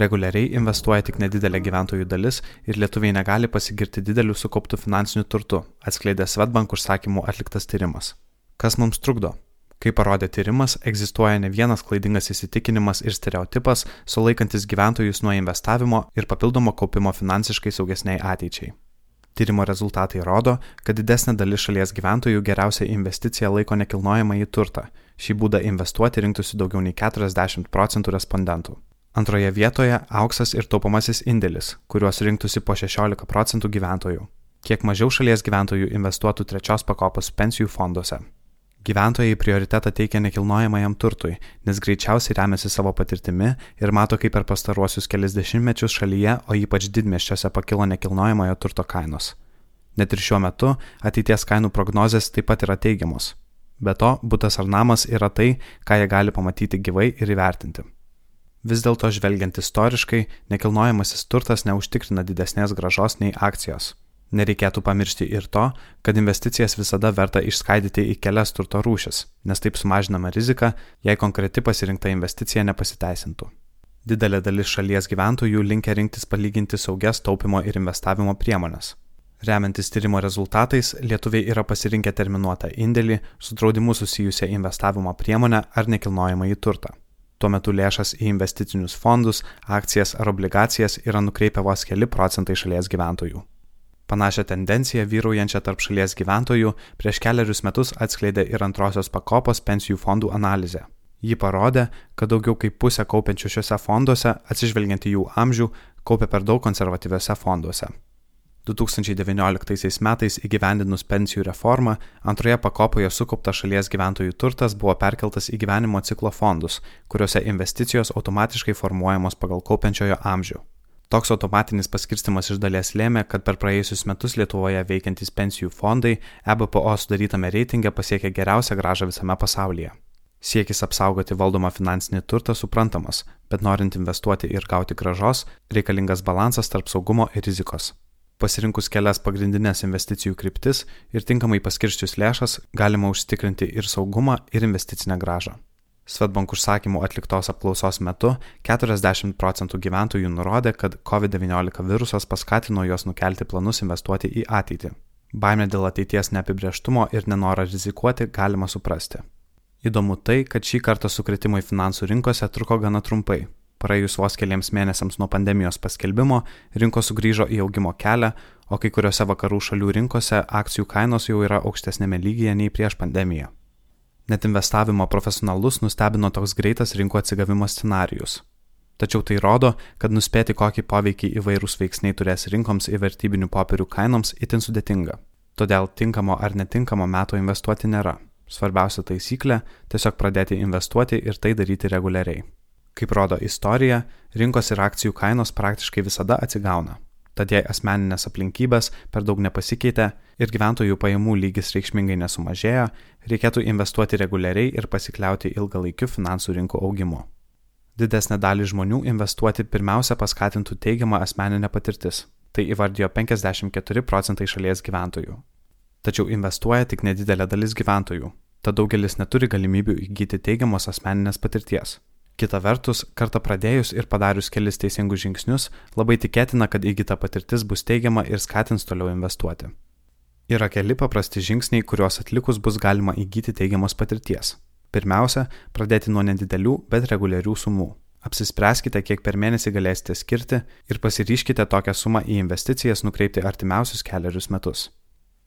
Reguliariai investuoja tik nedidelė gyventojų dalis ir lietuviai negali pasigirti dideliu sukauptu finansiniu turtu, atskleidė Svetbank užsakymų atliktas tyrimas. Kas mums trukdo? Kaip parodė tyrimas, egzistuoja ne vienas klaidingas įsitikinimas ir stereotipas, sulaikantis gyventojus nuo investavimo ir papildomo kaupimo finansiškai saugesniai ateičiai. Tyrimo rezultatai rodo, kad didesnė dalis šalies gyventojų geriausia investicija laiko nekilnojamą į turtą. Šį būdą investuoti rinktųsi daugiau nei 40 procentų respondentų. Antroje vietoje auksas ir taupomasis indėlis, kuriuos rinktųsi po 16 procentų gyventojų. Kiek mažiau šalies gyventojų investuotų trečios pakopos pensijų fonduose. Gyventojai prioritetą teikia nekilnojamajam turtui, nes greičiausiai remiasi savo patirtimi ir mato, kaip per pastaruosius kelias dešimtmečius šalyje, o ypač didmieščiuose pakilo nekilnojamojo turto kainos. Net ir šiuo metu ateities kainų prognozės taip pat yra teigiamos. Be to, būtas ar namas yra tai, ką jie gali pamatyti gyvai ir įvertinti. Vis dėlto žvelgiant istoriškai, nekilnojamasis turtas neužtikrina didesnės gražos nei akcijos. Nereikėtų pamiršti ir to, kad investicijas visada verta išskaidyti į kelias turto rūšis, nes taip sumažinama rizika, jei konkreti pasirinkta investicija nepasiteisintų. Didelė dalis šalies gyventojų linkia rinktis palyginti saugias taupimo ir investavimo priemonės. Remiantis tyrimo rezultatais, lietuviai yra pasirinkę terminuotą indėlį su draudimu susijusią investavimo priemonę ar nekilnojamą į turtą. Tuo metu lėšas į investicinius fondus, akcijas ar obligacijas yra nukreipę vos keli procentai šalies gyventojų. Panašią tendenciją vyraujančią tarp šalies gyventojų prieš keliarius metus atskleidė ir antrosios pakopos pensijų fondų analizė. Ji parodė, kad daugiau kaip pusė kaupiančių šiuose fonduose, atsižvelgiant į jų amžių, kaupia per daug konservatyviuose fonduose. 2019 metais įgyvendinus pensijų reformą, antroje pakopoje sukauptas šalies gyventojų turtas buvo perkeltas į gyvenimo ciklo fondus, kuriuose investicijos automatiškai formuojamos pagal kaupiančiojo amžių. Toks automatinis paskirstimas iš dalies lėmė, kad per praėjusius metus Lietuvoje veikiantys pensijų fondai EBPO sudarytame reitinge pasiekė geriausią gražą visame pasaulyje. Siekis apsaugoti valdomą finansinį turtą suprantamas, bet norint investuoti ir gauti gražos, reikalingas balansas tarp saugumo ir rizikos. Pasirinkus kelias pagrindinės investicijų kryptis ir tinkamai paskirščius lėšas, galima užtikrinti ir saugumą, ir investicinę gražą. Svetbank užsakymų atliktos apklausos metu 40 procentų gyventojų nurodė, kad COVID-19 virusas paskatino juos nukelti planus investuoti į ateitį. Baimė dėl ateities neapibrieštumo ir nenorą rizikuoti galima suprasti. Įdomu tai, kad šį kartą sukretimai finansų rinkose truko gana trumpai. Praėjus vos keliams mėnesiams nuo pandemijos paskelbimo, rinkos sugrįžo į augimo kelią, o kai kuriuose vakarų šalių rinkose akcijų kainos jau yra aukštesnėme lygyje nei prieš pandemiją. Net investavimo profesionalus nustebino toks greitas rinkų atsigavimo scenarius. Tačiau tai rodo, kad nuspėti, kokį poveikį įvairūs veiksniai turės rinkoms ir vertybinių popierių kainoms, itin sudėtinga. Todėl tinkamo ar netinkamo meto investuoti nėra. Svarbiausia taisyklė - tiesiog pradėti investuoti ir tai daryti reguliariai. Kaip rodo istorija, rinkos ir akcijų kainos praktiškai visada atsigauna. Tad jei asmeninės aplinkybės per daug nepasikeitė ir gyventojų pajamų lygis reikšmingai nesumažėjo, reikėtų investuoti reguliariai ir pasikliauti ilgalaikiu finansų rinkų augimu. Didesnė dalis žmonių investuoti pirmiausia paskatintų teigiamą asmeninę patirtis. Tai įvardijo 54 procentai šalies gyventojų. Tačiau investuoja tik nedidelė dalis gyventojų, tad daugelis neturi galimybių įgyti teigiamos asmeninės patirties. Kita vertus, kartą pradėjus ir padarius kelis teisingus žingsnius, labai tikėtina, kad įgyta patirtis bus teigiama ir skatins toliau investuoti. Yra keli paprasti žingsniai, kuriuos atlikus bus galima įgyti teigiamos patirties. Pirmiausia, pradėti nuo nedidelių, bet reguliarių sumų. Apsispręskite, kiek per mėnesį galėsite skirti ir pasiryškite tokią sumą į investicijas nukreipti artimiausius keliarius metus.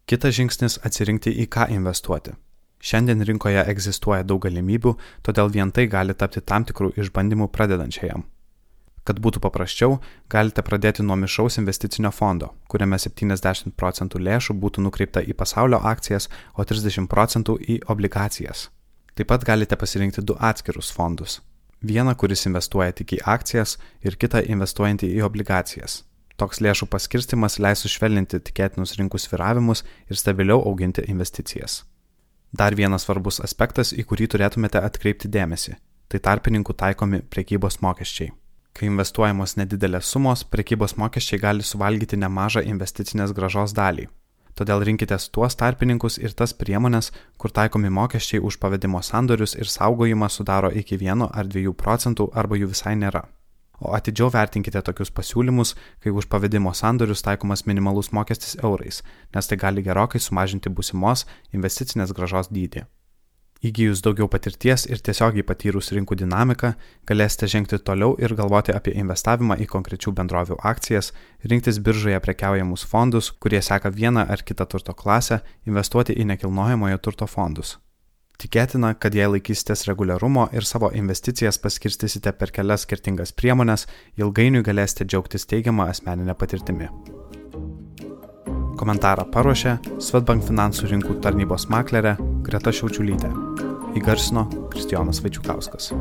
Kitas žingsnis - atsirinkti į ką investuoti. Šiandien rinkoje egzistuoja daug galimybių, todėl vien tai gali tapti tam tikrų išbandymų pradedančiajam. Kad būtų paprasčiau, galite pradėti nuo mišaus investicinio fondo, kuriame 70 procentų lėšų būtų nukreipta į pasaulio akcijas, o 30 procentų į obligacijas. Taip pat galite pasirinkti du atskirus fondus. Vieną, kuris investuoja tik į akcijas ir kitą investuojantį į obligacijas. Toks lėšų paskirstimas leis sušvelninti tikėtinus rinkų sviravimus ir stabiliau auginti investicijas. Dar vienas svarbus aspektas, į kurį turėtumėte atkreipti dėmesį - tai tarpininkų taikomi prekybos mokesčiai. Kai investuojamos nedidelės sumos, prekybos mokesčiai gali suvalgyti nemažą investicinės gražos dalį. Todėl rinkitės tuos tarpininkus ir tas priemonės, kur taikomi mokesčiai už pavedimo sandorius ir saugojimą sudaro iki 1 ar 2 procentų arba jų visai nėra. O atidžiau vertinkite tokius pasiūlymus, kai už pavedimo sandorius taikomas minimalus mokestis eurais, nes tai gali gerokai sumažinti būsimos investicinės gražos dydį. Įgyjus daugiau patirties ir tiesiogiai patyrus rinkų dinamiką, galėsite žengti toliau ir galvoti apie investavimą į konkrečių bendrovių akcijas, rinktis biržoje prekiaujamus fondus, kurie seka vieną ar kitą turto klasę, investuoti į nekilnojamojo turto fondus. Tikėtina, kad jei laikysitės reguliarumo ir savo investicijas paskirstysite per kelias skirtingas priemonės, ilgainiui galėsite džiaugtis teigiamą asmeninę patirtimį. Komentarą paruošė Svetbank finansų rinkų tarnybos maklerė Greta Šiaučiulytė. Įgarsino Kristijonas Vaičiukauskas.